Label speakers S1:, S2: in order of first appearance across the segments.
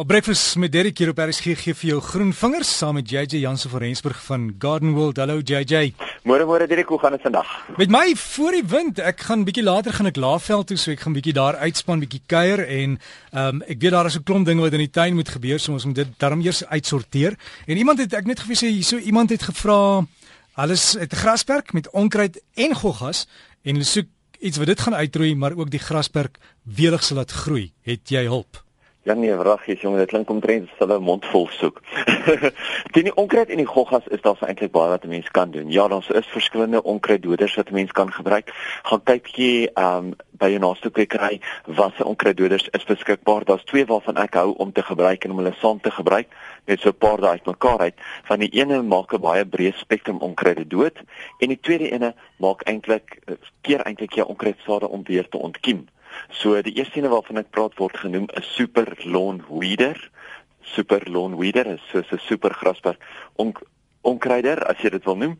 S1: Op breakfast met Derek hier op RSG gee vir jou groen vingers saam met JJ Jansen van Rensburg van Garden World. Hallo JJ.
S2: Môre môre Derek, hoe gaan dit vandag?
S1: Met my voor die wind. Ek gaan bietjie later gaan ek Laagveld toe, so ek gaan bietjie daar uitspan, bietjie kuier en ehm um, ek weet daar is 'n klomp dinge wat in die tuin moet gebeur, so ons moet dit darm eers uitsorteer. En iemand het ek net gewys hier so iemand het gevra alles het 'n grasperk met onkruid en goggas en hulle soek iets wat dit gaan uitroei, maar ook die grasperk welig sal laat groei. Het jy hulp?
S2: Ja nee, wraggies jongen, dit klink omtrent as hulle mond vol soek. Teen die onkruid en die goggas is daar eintlik baie wat 'n mens kan doen. Ja, daar is verskillende onkruiddoders wat 'n mens kan gebruik. Gaan kyk jy um by jou naaste kwekery watter onkruiddoders is beskikbaar. Daar's twee waarvan ek hou om te gebruik en om hulle saam te gebruik, net so 'n paar daai uitmekaar uit. Van die ene maak 'n baie breë spektrum onkruide dood en die tweede ene maak eintlik eh, keer eintlik jou onkruidsade om weer te ontkiem. So die eerste ene waarvan ek praat word genoem 'n super lawn weeder. Super lawn weeder is so 'n super grasperk onkruider as jy dit wil noem.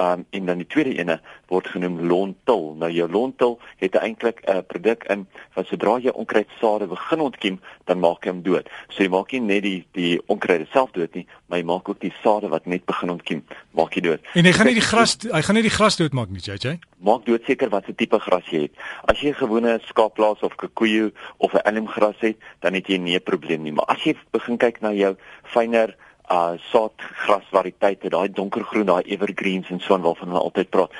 S2: Um en dan die tweede ene word genoem lontil. Nou jou lontil het eintlik 'n produk in wat sodra jy onkruidsade begin ontkiem, dan maak hy hom dood. So jy maak nie net die die onkruide self dood nie, maar jy maak ook die sade wat net begin ontkiem, maak jy dood.
S1: En hy gaan nie die gras hy gaan nie die gras dood maak nie, JJ.
S2: Maak dood seker wat se tipe gras jy het. As jy 'n gewone skaapplaas of kikoejo of 'n elmgras het, dan het jy nie 'n probleem nie, maar as jy begin kyk na jou fynere uh saadgrasvariëteite, daai donkergroen, daai evergreens en so aan waarvan hulle altyd praat.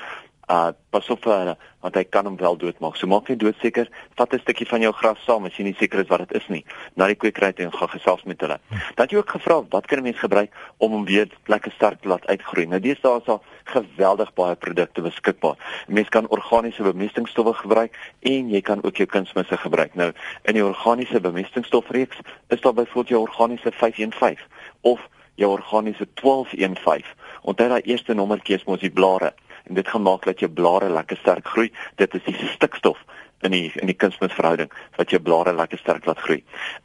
S2: Uh pas op vir hulle want hy kan hom wel doodmaak. So maak net dood seker, vat 'n stukkie van jou gras saam as jy nie seker is wat dit is nie. Na die kwekery toe gaan gesels met hulle. Dan jy ook gevra wat kan 'n mens gebruik om hom weer lekker sterk te laat uitgroei. Nou daar is al geweldig baie produkte beskikbaar. 'n Mens kan organiese bemestingsstowwe gebruik en jy kan ook jou kunsmisse gebruik. Nou in die organiese bemestingsstofreeks is daar byvoorbeeld jou organiese 515 of jou organiese 1215. Onthou daai eerste nommertjie is mos die blare en dit gaan maak dat jou blare lekker sterk groei. Dit is die stikstof in die in die kunsmisverhouding wat jou blare lekker sterk laat groei.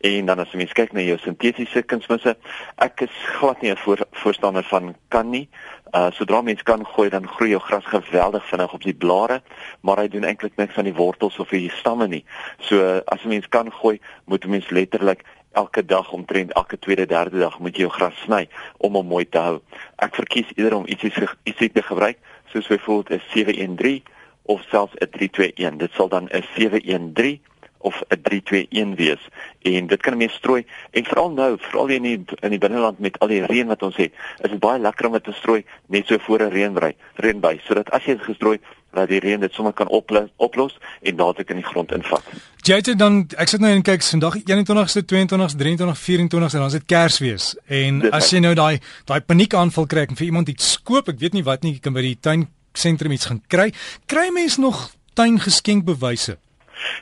S2: En dan as jy mens kyk na jou sintetiese kunsmisse, ek is glad nie 'n voor, voorstander van kan nie. Uh sodra mens kan gooi dan groei jou gras geweldig vinnig op die blare, maar hy doen eintlik niks aan die wortels of die stamme nie. So as 'n mens kan gooi, moet 'n mens letterlik elke dag omtrent elke tweede derde dag moet jy jou gras sny om hom mooi te hou. Ek verkies eerder om ietsie ietsie te gebruik soos byvoorbeeld 'n 713 of selfs 'n 321. Dit sal dan 'n 713 of 'n 321 wees en dit kan 'n mens strooi en veral nou veral in die in die binneland met al die reën wat ons het is dit baie lekker om dit te strooi net so voor 'n reënbrei reënby sodat as jy dit gestrooi dat die reën dit sommer kan oplos, oplos en dadelik in die grond invat.
S1: Jy het dan ek sit nou en kyk vandag 21ste, 22ste, 23ste, 24ste en dan is dit Kersfees. En dit as jy nou daai daai paniekaanval kry en vir iemand iets koop, ek weet nie wat nie, jy kan by die tuin sentrum iets gaan kry. Kry mens nog tuingeskenkbewyse?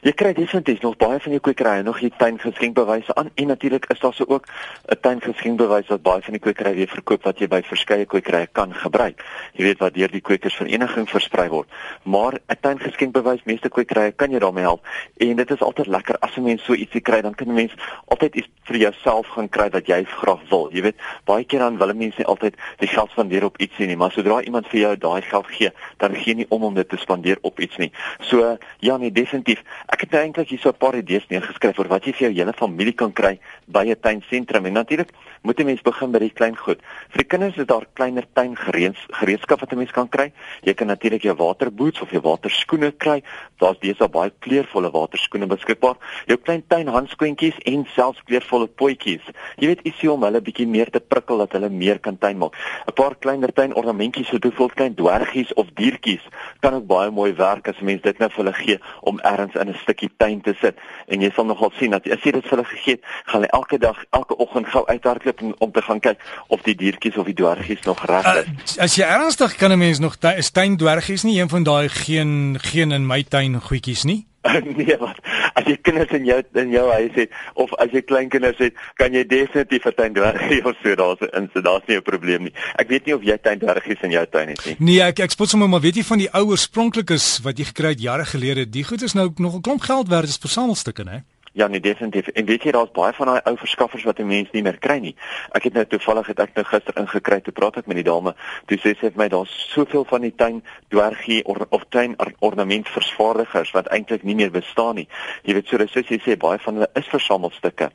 S2: Jy kry definitief nog baie van jou kwekerye nog hier tuingeskenkbewyse aan en natuurlik is daar so ook 'n tuingeskenkbewys wat baie van die kwekerye weer verkoop wat jy by verskeie kwekerye kan gebruik. Jy weet wat deur die kwekersvereniging versprei word. Maar 'n tuingeskenkbewys meeste kwekerye kan jou daarmee help en dit is altyd lekker as 'n mens so ietsie kry dan kan 'n mens altyd iets vir jouself gaan kry wat jy graag wil. Jy weet baie keer dan wil mense nie altyd die geld spandeer op ietsie nie, maar sodra iemand vir jou daai geld gee, dan gee jy nie om om dit te spandeer op iets nie. So ja, nee definitief Ek het eintlik hier so 'n paar idees neergeskryf oor wat jy vir jou hele familie kan kry by 'n tuinsentrum. En natuurlik moet 'n mens begin by die klein goed. Vir die kinders is daar kleiner tuingereedskap wat 'n mens kan kry. Jy kan natuurlik jou waterboots of jou waterskoene kry. Daar's al baie kleurvolle waterskoene beskikbaar. Jou klein tuinhandskoentjies en selfs kleurvolle potjies. Jy weet ietsie om hulle bietjie meer te prikkel dat hulle meer kan tuin maak. 'n Paar kleiner tuinornamentjies so byvoorbeeld klein dwergies of diertjies kan ook baie mooi werk as 'n mens dit nou vir hulle gee om ergens in 'n stukkie tuin te sit. En jy sal nogal sien dat as jy dit vir hulle gegee het, gaan hulle elke dag, elke oggend gou uithardloop om te gaan kyk of die diertjies of die dwergies nog reg is.
S1: Uh, as jy ernstig kan 'n mens nog tuin dwergies nie een van daai geen geen in my tuin goedjies nie.
S2: nee, wat? As jy kinders in jou in jou huis het of as jy kleinkinders het, kan jy definitief 'n tuindwergie of so daar's in so daar's nie 'n probleem nie. Ek weet nie of jy tuindwergies in jou tuin het nie.
S1: Nee, ek ek spot sommer maar weet jy van die ou oorspronklikes wat jy gekry het jare gelede, die goed is nou nog 'n klomp geld werd as versamelstukke, né?
S2: Ja, nee, definitief. En weet jy daar's baie van daai ou verskaffers wat 'n mens nie meer kry nie. Ek het nou toevallig het ek nou gister ingekry te praat ek met die dame. Toe sê sy vir my daar's soveel van die tuin dwergie or, of tuin ornamentvervaardigers wat eintlik nie meer bestaan nie. Jy weet so dis jy sê baie van hulle is versamelstukke.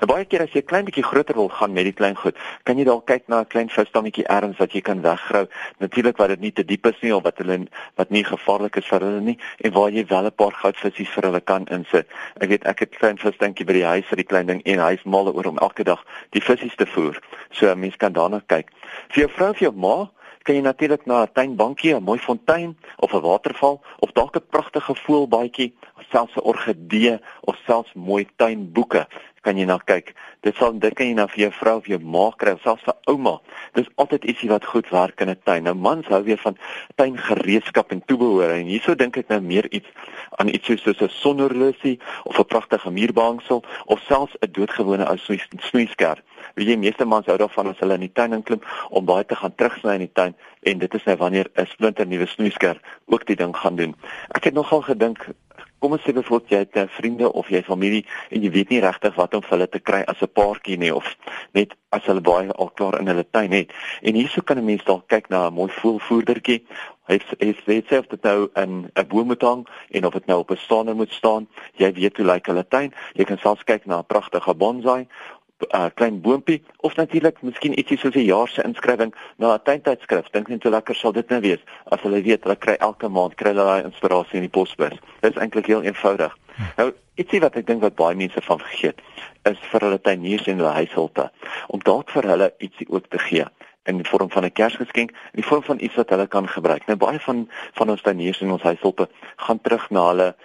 S2: Nou baie keer as jy klein bietjie groter wil gaan met die klein goed, kan jy dalk kyk na 'n klein visstammetjie ergens wat jy kan weggrou. Natuurlik wat dit nie te diep is nie of wat hulle wat nie gevaarlik is vir hulle nie en waar jy wel 'n paar goudvissies vir hulle kan insit. Ek weet ek het klein visdinkie by die huis vir die klein ding en hy is mal oor om elke dag die visse te voer. So 'n mens kan daarna kyk. Vir jou vrou of jou ma kan jy natuurlik na 'n tuinbankie, 'n mooi fontein of 'n waterval of dalk 'n pragtige voelbaadjie, of selfs 'n orgidee of selfs mooi tuinboeke kan jy na kyk. Dit sal dit kan jy na vir jou vrou of jou ma kry, selfs vir ouma. Dis altyd ietsie wat goed werk in 'n tuin. Nou mans hou weer van tuingereedskap en toebehore en hierso dink ek nou meer iets aan iets soos 'n sonhorlosie of 'n pragtige muurbangsel of selfs 'n doodgewone ou snoeiskerp. Wie jy meeste mans hou daarvan as hulle in die tuin inklim om baie te gaan terugsny in die tuin en dit is nou wanneer 'n splinter nuwe snoeiskerp ook die ding gaan doen. Ek het nogal gedink kom ons sê byvoorbeeld jy het 'n vriende of jy familie en jy weet nie regtig wat om vir hulle te kry as 'n paartjie nie of net as hulle baie al klaar in hulle tuin het. En hierso kan 'n mens dalk kyk na 'n mooi voelvoerdertjie. Hy sê hy sê of dit nou in 'n boom moet hang en of dit nou op 'n staander moet staan. Jy weet hoe lyk hulle tuin. Jy kan selfs kyk na 'n pragtige bonsai uh, klein boontjie of natuurlik miskien ietsie soos 'n jaar se inskrywing na 'n tuintydskrif. Dink net hoe lekker sal dit nou wees as hulle weet hulle kry elke maand kry hulle daai inspirasie in die posbus. Dit is eintlik heel eenvoudig. Nou, ietsie wat ek dink wat baie mense van vergeet is vir hulle tuiniers en hulle huishulpe om dalk vir hulle ietsie ook te gee in die vorm van 'n kersgeskenk in die vorm van iets wat hulle kan gebruik. Nou baie van van ons tuiniers en ons huishulpe gaan terug na hulle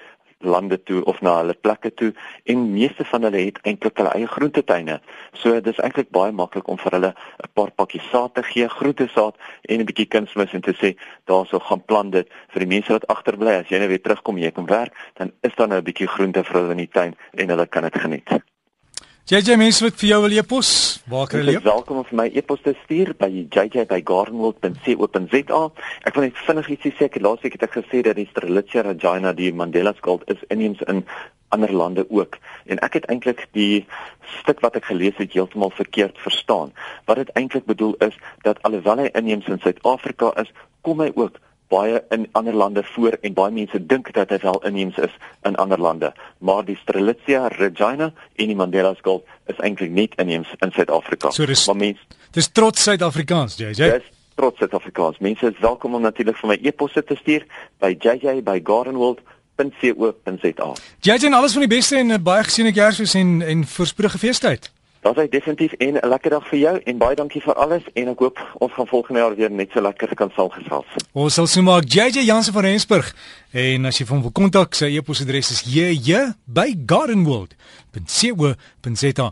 S2: lande toe of na hulle plekke toe en meeste van hulle het eintlik hulle eie groentetuine. So dis eintlik baie maklik om vir hulle 'n paar pakkies saad te gee, groentesaad en 'n bietjie kunsmis en te sê daarso gaan plant dit vir die mense wat agterbly as jy nou weer terugkom jy kom werk, dan is daar nou 'n bietjie groente vir hulle in die tuin en hulle kan dit geniet.
S1: JJ mens wat vir jou wil e-pos. Waar kan
S2: jy? Welkom om vir my e-pos te stuur by jj@gardenworld.co.za. Ek wil net vinnig ietsie sê. Laasweek het ek gesê dat die Strelitzia regina die Mandela Gold is inheems in ander lande ook. En ek het eintlik die stuk wat ek gelees het heeltemal verkeerd verstaan. Wat dit eintlik bedoel is dat alhoewel hy inheems in Suid-Afrika is, kom hy ook baie in ander lande voor en baie mense dink dat dit wel inheems is in ander lande. Maar die Strelitzia regina en die Mandela Gold is eintlik net inheems in Suid-Afrika.
S1: So dis maar mense Dis trots Suid-Afrikaans, JJ.
S2: Dis trots Suid-Afrikaans. Mense is welkom om natuurlik vir my e-posse te stuur by jj@gardenworld.co.za.
S1: JJ, alles van die beste en baie gesiene Kersfees en en voorspoedige feestyd.
S2: Dat is definitief en 'n lekker dag vir jou en baie dankie vir alles en ek hoop ons gaan volgende jaar weer net so lekker kan sal gesels.
S1: Ons sal sien maar JJ Jansen van Rensburg en as jy van wil kontak sy e-posadres is jj by gardenworld.co.za